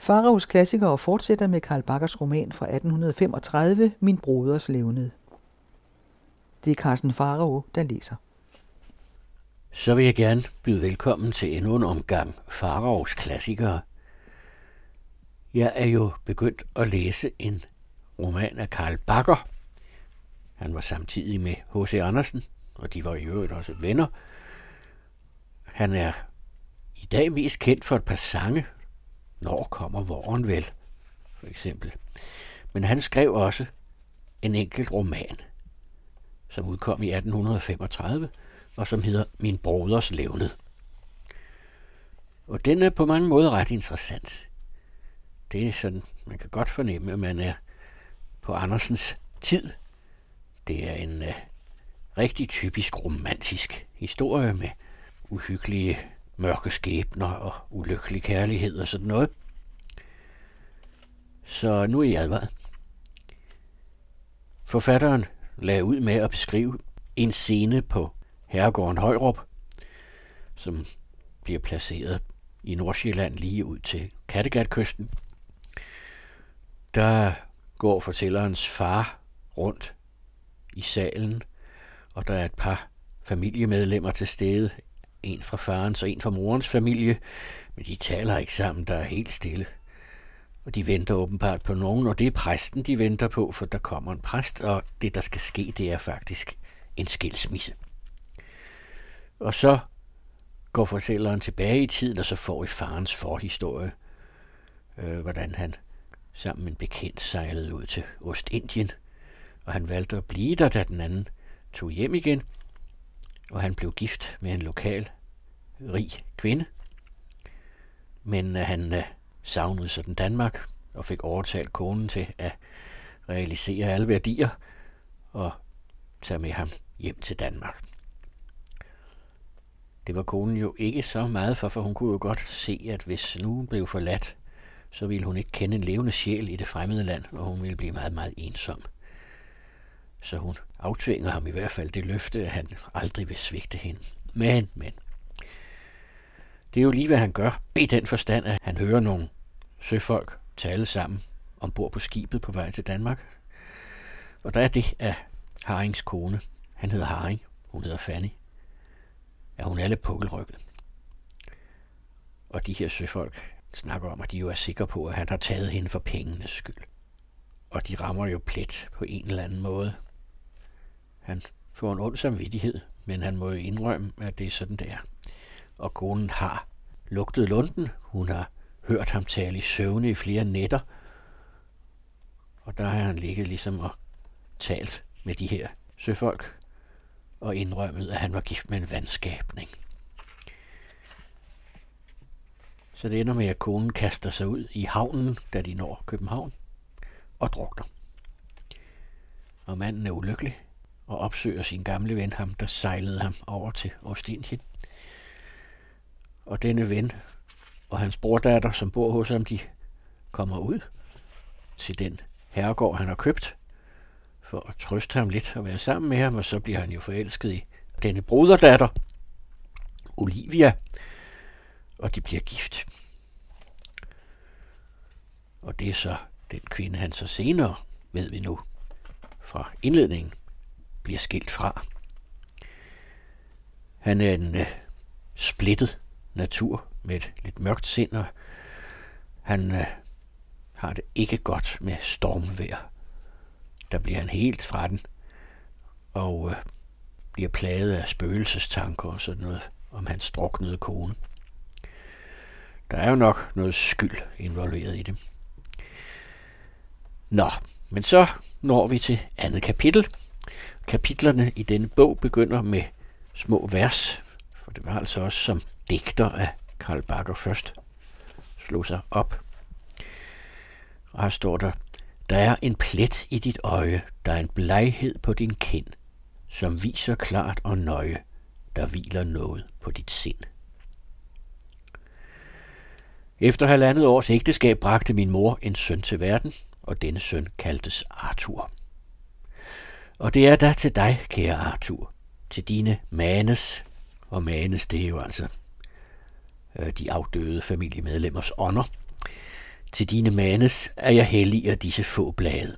Faraos klassikere fortsætter med Karl Bakkers roman fra 1835, Min broders levned. Det er Carsten Farao, der læser. Så vil jeg gerne byde velkommen til endnu en omgang Faraos klassikere. Jeg er jo begyndt at læse en roman af Karl Bakker. Han var samtidig med H.C. Andersen, og de var i øvrigt også venner. Han er i dag mest kendt for et par sange. Når kommer våren vel, for eksempel. Men han skrev også en enkelt roman, som udkom i 1835, og som hedder Min broders levned. Og den er på mange måder ret interessant. Det er sådan, man kan godt fornemme, at man er på Andersens tid. Det er en uh, rigtig typisk romantisk historie med uhyggelige mørke skæbner og ulykkelig kærlighed og sådan noget. Så nu er jeg advaret. Forfatteren lagde ud med at beskrive en scene på herregården Højrup, som bliver placeret i Nordsjælland lige ud til Kattegatkysten. Der går fortællerens far rundt i salen, og der er et par familiemedlemmer til stede. En fra farens og en fra morens familie, men de taler ikke sammen, der er helt stille. Og de venter åbenbart på nogen, og det er præsten, de venter på, for der kommer en præst, og det, der skal ske, det er faktisk en skilsmisse. Og så går fortælleren tilbage i tiden, og så får I farens forhistorie, øh, hvordan han sammen med en bekendt sejlede ud til Ostindien, og han valgte at blive der, da den anden tog hjem igen, og han blev gift med en lokal rig kvinde. Men øh, han uh, savnede sådan Danmark og fik overtalt konen til at realisere alle værdier og tage med ham hjem til Danmark. Det var konen jo ikke så meget for, for hun kunne jo godt se, at hvis nu hun blev forladt, så ville hun ikke kende en levende sjæl i det fremmede land, og hun ville blive meget, meget ensom. Så hun aftvinger ham i hvert fald det løfte, at han aldrig vil svigte hende. Men, men. Det er jo lige, hvad han gør, i den forstand, at han hører nogle søfolk tale sammen ombord på skibet på vej til Danmark. Og der er det af Harings kone. Han hedder Haring, hun hedder Fanny. Ja, hun er lidt pukkelrykket. Og de her søfolk snakker om, at de jo er sikre på, at han har taget hende for pengenes skyld. Og de rammer jo plet på en eller anden måde. Han får en ond samvittighed, men han må jo indrømme, at det er sådan, det er. Og konen har lugtet lunden. Hun har hørt ham tale i søvne i flere nætter. Og der har han ligget ligesom og talt med de her søfolk og indrømmet, at han var gift med en vandskabning. Så det ender med, at konen kaster sig ud i havnen, da de når København, og drukner. Og manden er ulykkelig og opsøger sin gamle ven, ham der sejlede ham over til Ostindien. Og denne ven og hans brordatter, som bor hos ham, de kommer ud til den herregård, han har købt, for at trøste ham lidt og være sammen med ham, og så bliver han jo forelsket i denne broderdatter, Olivia, og de bliver gift. Og det er så den kvinde, han så senere, ved vi nu, fra indledningen, bliver skilt fra. Han er en øh, splittet natur med et lidt mørkt sind, og han øh, har det ikke godt med stormvejr. Der bliver han helt fra den, og øh, bliver plaget af spøgelsestanker og sådan noget om hans druknede kone. Der er jo nok noget skyld involveret i det. Nå, men så når vi til andet kapitel. Kapitlerne i denne bog begynder med små vers, for det var altså også som digter af Karl Bakker først slog sig op. Og her står der, der er en plet i dit øje, der er en bleghed på din kind, som viser klart og nøje, der hviler noget på dit sind. Efter halvandet års ægteskab bragte min mor en søn til verden, og denne søn kaldtes Arthur. Og det er da til dig, kære Arthur, til dine manes, og manes det er jo altså øh, de afdøde familiemedlemmers ånder, Til dine manes er jeg helliger af disse få blade.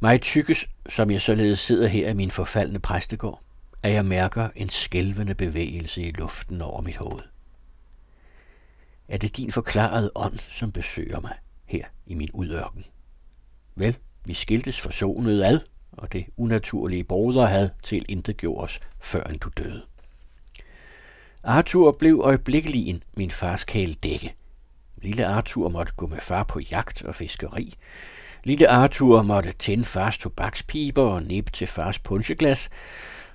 Mig tykkes, som jeg således sidder her i min forfaldne præstegård, at jeg mærker en skælvende bevægelse i luften over mit hoved. Er det din forklarede ånd, som besøger mig her i min udørken? Vel, vi skiltes forsonet ad, og det unaturlige broderhad til intet gjorde os, før han du døde. Arthur blev øjeblikkelig en min fars dække. Lille Arthur måtte gå med far på jagt og fiskeri. Lille Arthur måtte tænde fars tobakspiber og nippe til fars puncheglas,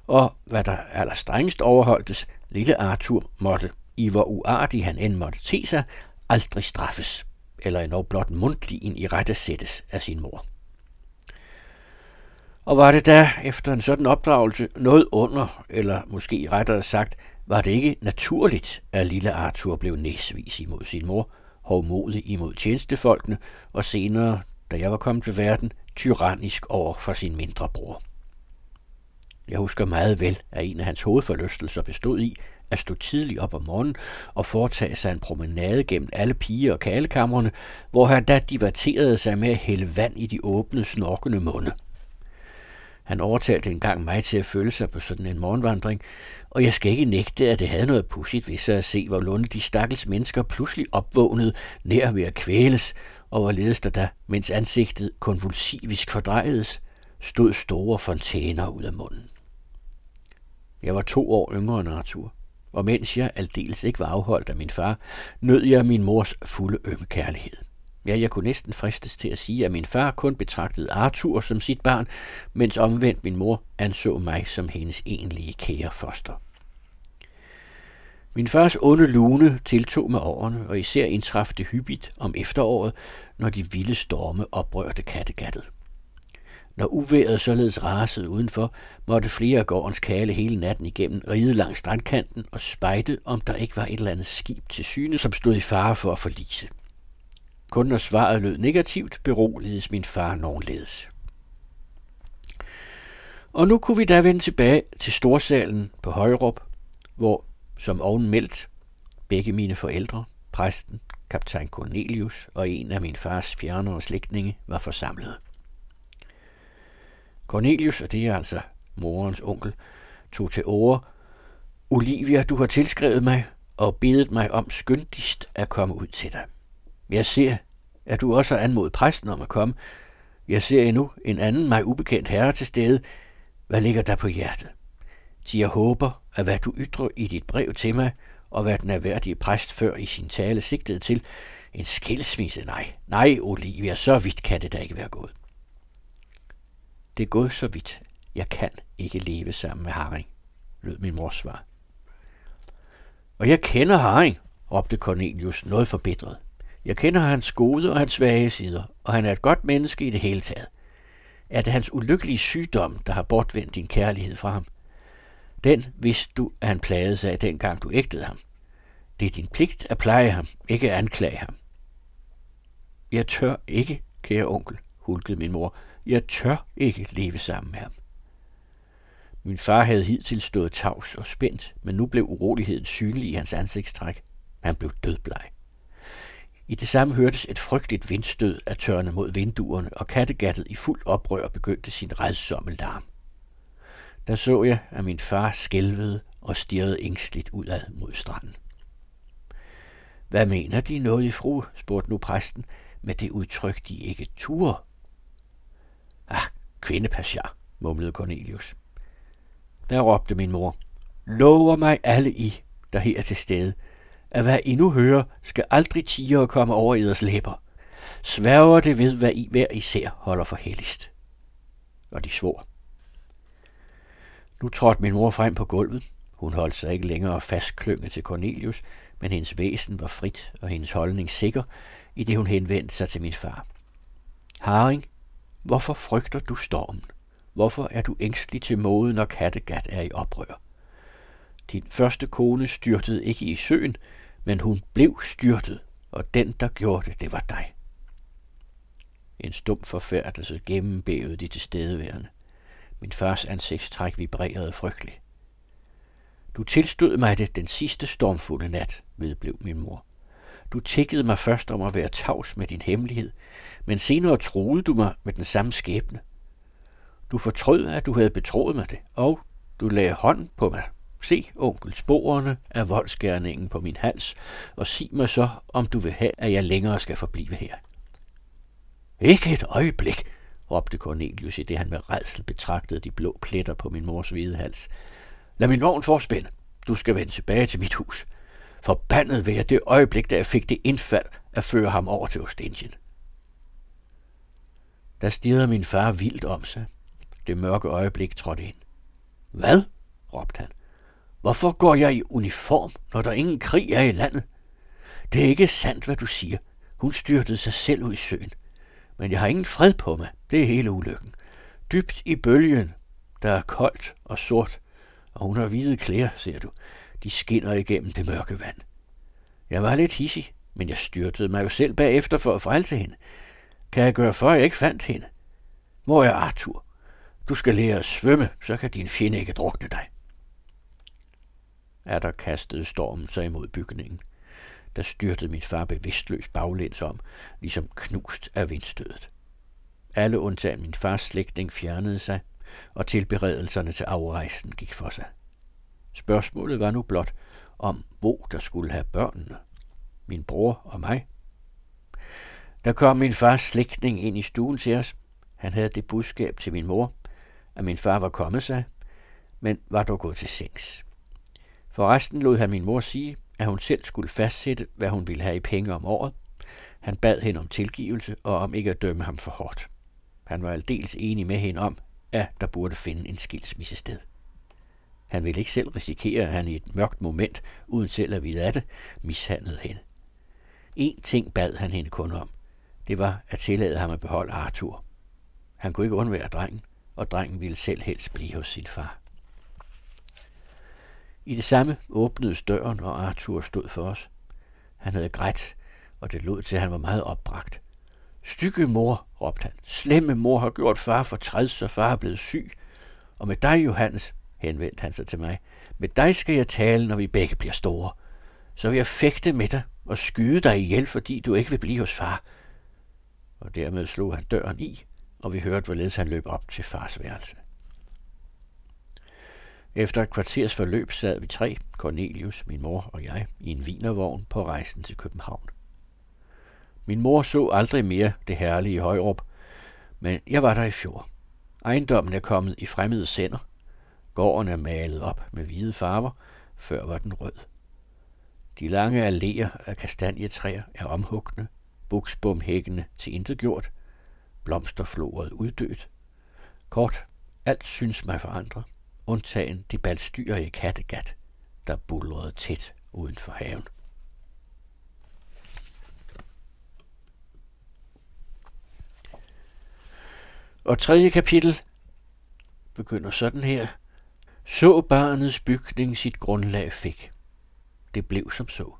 og hvad der allerstrengest overholdtes, lille Arthur måtte, i hvor uartig han end måtte te sig, aldrig straffes, eller endnu blot mundtlig i rette sættes af sin mor. Og var det da, efter en sådan opdragelse, noget under, eller måske rettere sagt, var det ikke naturligt, at lille Arthur blev næsvis imod sin mor, hovmodig imod tjenestefolkene, og senere, da jeg var kommet til verden, tyrannisk over for sin mindre bror. Jeg husker meget vel, at en af hans hovedforlystelser bestod i at stå tidligt op om morgenen og foretage sig en promenade gennem alle piger og kalekammerne, hvor han da diverterede sig med at hælde vand i de åbne, snorkende munde. Han overtalte engang mig til at følge sig på sådan en morgenvandring, og jeg skal ikke nægte, at det havde noget pudsigt ved sig at se, hvor lunde de stakkels mennesker pludselig opvågnede nær ved at kvæles, og hvorledes der da, mens ansigtet konvulsivisk fordrejedes, stod store fontæner ud af munden. Jeg var to år yngre end Arthur, og mens jeg aldeles ikke var afholdt af min far, nød jeg min mors fulde ømme kærlighed. Ja, jeg kunne næsten fristes til at sige, at min far kun betragtede Arthur som sit barn, mens omvendt min mor anså mig som hendes egentlige kære foster. Min fars onde lune tiltog med årene, og især indtraf det hyppigt om efteråret, når de vilde storme oprørte kattegattet. Når uværet således rasede udenfor, måtte flere af gårdens kale hele natten igennem ride langs strandkanten og spejde, om der ikke var et eller andet skib til syne, som stod i fare for at forlise. Kun når svaret lød negativt, beroligedes min far nogenledes. Og nu kunne vi da vende tilbage til storsalen på Højrup, hvor, som oven meldt, begge mine forældre, præsten, kaptajn Cornelius og en af min fars fjernere slægtninge var forsamlet. Cornelius, og det er altså morens onkel, tog til ord. Olivia, du har tilskrevet mig og bedet mig om skyndigst at komme ud til dig. Jeg ser, at du også har anmodet præsten om at komme. Jeg ser endnu en anden mig ubekendt herre til stede. Hvad ligger der på hjertet? Til jeg håber, at hvad du ytrer i dit brev til mig, og hvad den erhverdige præst før i sin tale sigtede til, en skilsmisse, nej. Nej, Olivia, så vidt kan det da ikke være gået. Det er gået så vidt. Jeg kan ikke leve sammen med Haring, lød min mors svar. Og jeg kender Haring, råbte Cornelius noget forbitret. Jeg kender hans gode og hans svage sider, og han er et godt menneske i det hele taget. Er det hans ulykkelige sygdom, der har bortvendt din kærlighed fra ham? Den vidste du, at han plagede sig af dengang du ægtede ham. Det er din pligt at pleje ham, ikke at anklage ham. Jeg tør ikke, kære onkel, hulkede min mor. Jeg tør ikke leve sammen med ham. Min far havde hidtil stået tavs og spændt, men nu blev uroligheden synlig i hans ansigtstræk. Han blev dødbleg. I det samme hørtes et frygteligt vindstød af tørne mod vinduerne, og kattegattet i fuld oprør begyndte sin redsomme larm. Der så jeg, at min far skælvede og stirrede ængstligt udad mod stranden. Hvad mener de noget i fru, spurgte nu præsten, med det udtryk, de ikke turde. Ah, kvindepasjar, mumlede Cornelius. Der råbte min mor, lover mig alle I, der her er til stede, at hvad I nu hører, skal aldrig tiger komme over eders læber. Sværger det ved, hvad I hver især holder for helligst. Og de svor. Nu trådte min mor frem på gulvet. Hun holdt sig ikke længere fastklynget til Cornelius, men hendes væsen var frit og hendes holdning sikker, i det hun henvendte sig til min far. Haring, hvorfor frygter du stormen? Hvorfor er du ængstelig til mode, når Kattegat er i oprør? Din første kone styrtede ikke i søen, men hun blev styrtet, og den, der gjorde det, det var dig. En stum forfærdelse gennembævede de tilstedeværende. Min fars ansigtstræk vibrerede frygteligt. Du tilstod mig det den sidste stormfulde nat, vedblev min mor. Du tækkede mig først om at være tavs med din hemmelighed, men senere troede du mig med den samme skæbne. Du fortrød, at du havde betroet mig det, og du lagde hånd på mig. Se, onkel, sporene af voldsgærningen på min hals, og sig mig så, om du vil have, at jeg længere skal forblive her. Ikke et øjeblik, råbte Cornelius, i det han med redsel betragtede de blå pletter på min mors hvide hals. Lad min vogn forspænde. Du skal vende tilbage til mit hus. Forbandet ved jeg det øjeblik, da jeg fik det indfald at føre ham over til Ostindien. Der stirrede min far vildt om sig. Det mørke øjeblik trådte ind. Hvad? råbte han. Hvorfor går jeg i uniform, når der ingen krig er i landet? Det er ikke sandt, hvad du siger. Hun styrtede sig selv ud i søen. Men jeg har ingen fred på mig. Det er hele ulykken. Dybt i bølgen, der er koldt og sort, og hun har hvide klæder, ser du. De skinner igennem det mørke vand. Jeg var lidt hissig, men jeg styrtede mig jo selv bagefter for at frelse hende. Kan jeg gøre for, at jeg ikke fandt hende? Hvor er Arthur? Du skal lære at svømme, så kan din fjende ikke drukne dig. Er der kastede stormen sig imod bygningen. Der styrtede min far bevidstløs baglæns om, ligesom knust af vindstødet. Alle undtagen min fars slægtning fjernede sig, og tilberedelserne til afrejsen gik for sig. Spørgsmålet var nu blot, om hvor der skulle have børnene. Min bror og mig. Der kom min fars slægtning ind i stuen til os. Han havde det budskab til min mor, at min far var kommet sig, men var dog gået til sengs. Forresten lod han min mor sige, at hun selv skulle fastsætte, hvad hun ville have i penge om året. Han bad hende om tilgivelse og om ikke at dømme ham for hårdt. Han var aldeles enig med hende om, at der burde finde en skilsmisse sted. Han ville ikke selv risikere, at han i et mørkt moment, uden selv at vide af det, mishandlede hende. En ting bad han hende kun om. Det var at tillade ham at beholde Arthur. Han kunne ikke undvære drengen, og drengen ville selv helst blive hos sin far. I det samme åbnede døren, og Arthur stod for os. Han havde grædt, og det lød til, at han var meget opbragt. Stykke mor, råbte han. Slemme mor har gjort far for træd, så far er blevet syg. Og med dig, Johannes, henvendte han sig til mig, med dig skal jeg tale, når vi begge bliver store. Så vil jeg fægte med dig og skyde dig ihjel, fordi du ikke vil blive hos far. Og dermed slog han døren i, og vi hørte, hvorledes han løb op til fars værelse. Efter et kvarters forløb sad vi tre, Cornelius, min mor og jeg, i en vinervogn på rejsen til København. Min mor så aldrig mere det herlige Højrup, men jeg var der i fjor. Ejendommen er kommet i fremmede sender. Gården er malet op med hvide farver, før var den rød. De lange alléer af kastanjetræer er omhugne, buksbomhækkene til intetgjort, blomsterfloret uddødt. Kort, alt synes mig forandret undtagen de balstyrige Kattegat, der bulrede tæt uden for haven. Og tredje kapitel begynder sådan her. Så barnets bygning sit grundlag fik. Det blev som så.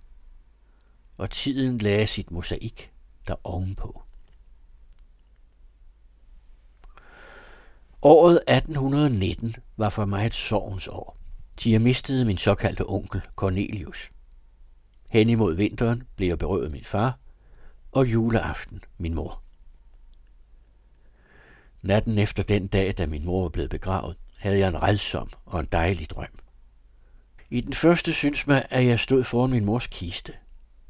Og tiden lagde sit mosaik der ovenpå. Året 1819 var for mig et sorgens år, til jeg mistede min såkaldte onkel Cornelius. Hen imod vinteren blev jeg berøvet min far, og juleaften min mor. Natten efter den dag, da min mor var blevet begravet, havde jeg en redsom og en dejlig drøm. I den første synes mig, at jeg stod foran min mors kiste.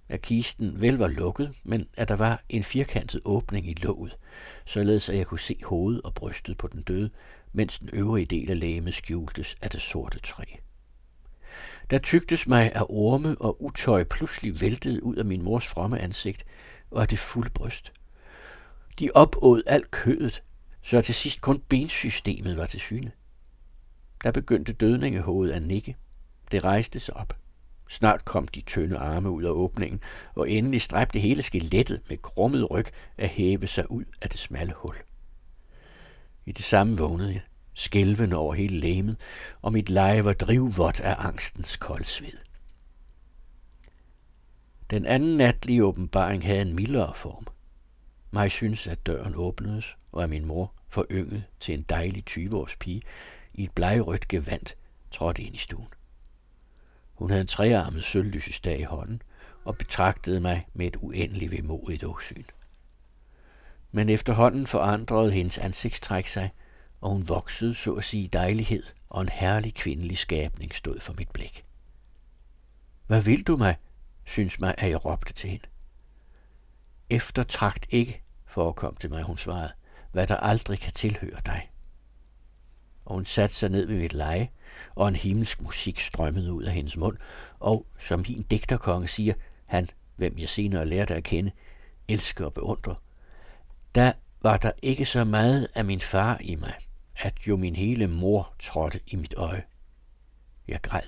At kisten vel var lukket, men at der var en firkantet åbning i låget, således at jeg kunne se hovedet og brystet på den døde, mens den øvrige del af lægemet skjultes af det sorte træ. Der tygtes mig af orme og utøj pludselig væltede ud af min mors fromme ansigt og af det fulde bryst. De opåd alt kødet, så til sidst kun bensystemet var til syne. Der begyndte dødningehovedet at nikke. Det rejste sig op. Snart kom de tynde arme ud af åbningen, og endelig stræbte hele skelettet med krummet ryg at hæve sig ud af det smalle hul. I det samme vågnede jeg, skælvende over hele læmet, og mit leje var drivvådt af angstens koldsved. Den anden natlige åbenbaring havde en mildere form. Mig synes, at døren åbnedes, og at min mor, forynget til en dejlig 20-års pige, i et blegrødt gevand, trådte ind i stuen. Hun havde en trearmet sølvlysesdag i hånden, og betragtede mig med et uendeligt vemodigt åsyn. Men efterhånden forandrede hendes ansigtstræk sig, og hun voksede så at sige dejlighed, og en herlig kvindelig skabning stod for mit blik. Hvad vil du mig? synes mig, at jeg råbte til hende. Eftertragt ikke, forekom det mig, hun svarede, hvad der aldrig kan tilhøre dig. Og hun satte sig ned ved mit leje, og en himmelsk musik strømmede ud af hendes mund, og som min digterkonge siger, han, hvem jeg senere lærte at kende, elsker og beundrer. Da var der ikke så meget af min far i mig, at jo min hele mor trådte i mit øje. Jeg græd.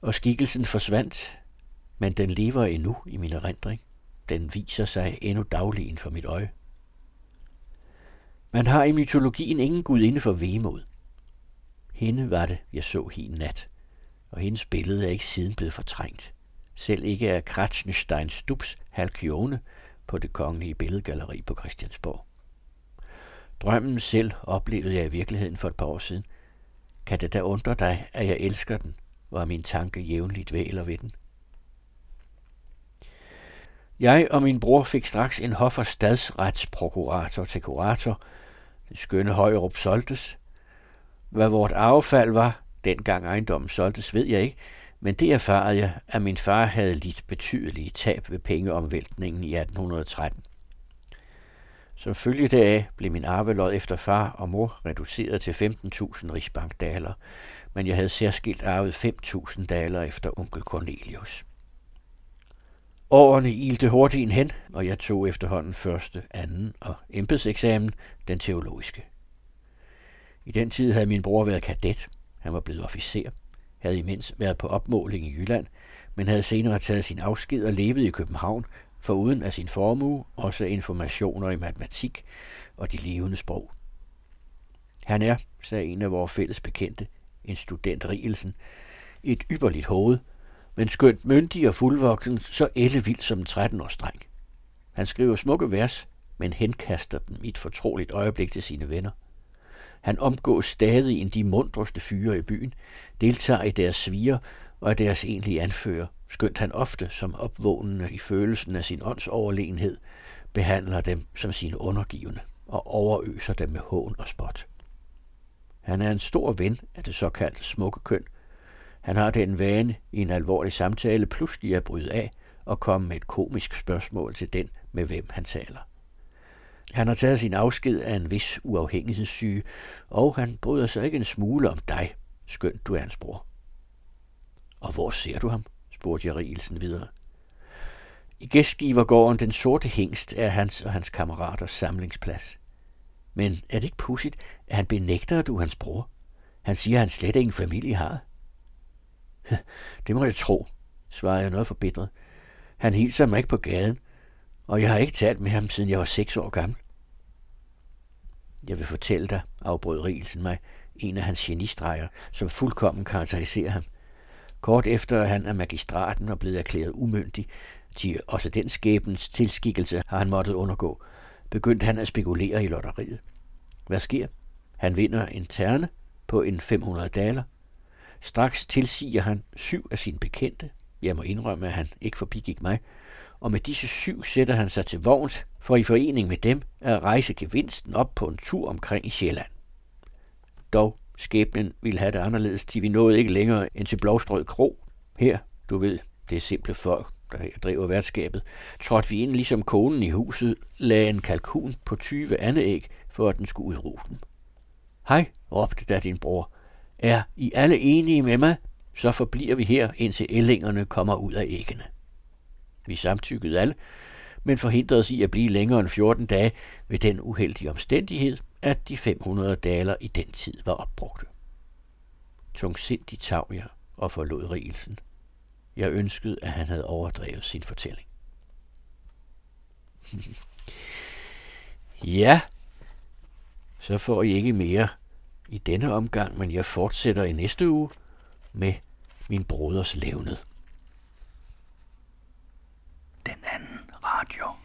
Og skikkelsen forsvandt, men den lever endnu i min erindring. Den viser sig endnu daglig for mit øje. Man har i mytologien ingen gudinde for vemod. Hende var det, jeg så hin nat, og hendes billede er ikke siden blevet fortrængt. Selv ikke af Kratzenstein Stubbs Halkione på det kongelige billedgalleri på Christiansborg. Drømmen selv oplevede jeg i virkeligheden for et par år siden. Kan det da undre dig, at jeg elsker den, var min tanke jævnligt væler ved den. Jeg og min bror fik straks en hoffer stadsretsprokurator til kurator. Det skønne Højrup solgtes. Hvad vort affald var, dengang ejendommen solgtes, ved jeg ikke, men det erfarede jeg, at min far havde lidt betydelige tab ved pengeomvæltningen i 1813. Som følge deraf blev min arvelod efter far og mor reduceret til 15.000 rigsbankdaler, men jeg havde særskilt arvet 5.000 daler efter onkel Cornelius. Årene ilte hurtigt hen, og jeg tog efterhånden første, anden og embedseksamen, den teologiske. I den tid havde min bror været kadet. Han var blevet officer, havde imens været på opmåling i Jylland, men havde senere taget sin afsked og levet i København, for uden af sin formue også informationer i matematik og de levende sprog. Han er, sagde en af vores fælles bekendte, en student Rielsen, et ypperligt hoved, men skønt myndig og fuldvoksen, så ellevild som en 13-års dreng. Han skriver smukke vers, men henkaster dem i et fortroligt øjeblik til sine venner. Han omgås stadig end de mundreste fyre i byen, deltager i deres sviger og er deres egentlige anfører, skønt han ofte som opvågnende i følelsen af sin åndsoverlegenhed, behandler dem som sine undergivende og overøser dem med hån og spot. Han er en stor ven af det såkaldte smukke køn, han har den vane i en alvorlig samtale pludselig at bryde af og komme med et komisk spørgsmål til den, med hvem han taler. Han har taget sin afsked af en vis uafhængighedssyge, og han bryder sig ikke en smule om dig, skønt du er hans bror. Og hvor ser du ham? spurgte jeg Rielsen videre. I gæstgivergården Den Sorte Hængst er hans og hans kammeraters samlingsplads. Men er det ikke pudsigt, at han benægter, at du er hans bror? Han siger, at han slet ingen familie har. Det må jeg tro, svarede jeg noget forbitret. Han hilser mig ikke på gaden, og jeg har ikke talt med ham, siden jeg var seks år gammel. Jeg vil fortælle dig, afbrød Rielsen mig, en af hans genistreger, som fuldkommen karakteriserer ham. Kort efter at han er magistraten og blevet erklæret umyndig, til også den skæbens tilskikkelse har han måttet undergå, begyndte han at spekulere i lotteriet. Hvad sker? Han vinder en terne på en 500 daler, Straks tilsiger han syv af sine bekendte. Jeg må indrømme, at han ikke forbigik mig. Og med disse syv sætter han sig til vogns, for i forening med dem at rejse gevinsten op på en tur omkring i Sjælland. Dog, skæbnen ville have det anderledes, til vi nåede ikke længere end til Blåstrød Kro. Her, du ved, det er simple folk, der her driver værtskabet, trådte vi ind ligesom konen i huset, lagde en kalkun på 20 andeæg, for at den skulle udruge dem. Hej, råbte da din bror. Er I alle enige med mig, så forbliver vi her, indtil ællingerne kommer ud af æggene. Vi samtykkede alle, men forhindrede os i at blive længere end 14 dage ved den uheldige omstændighed, at de 500 daler i den tid var opbrugte. Tungsindigt tav jeg og forlod rigelsen. Jeg ønskede, at han havde overdrevet sin fortælling. ja, så får I ikke mere i denne omgang, men jeg fortsætter i næste uge med min broders levned. Den anden radio.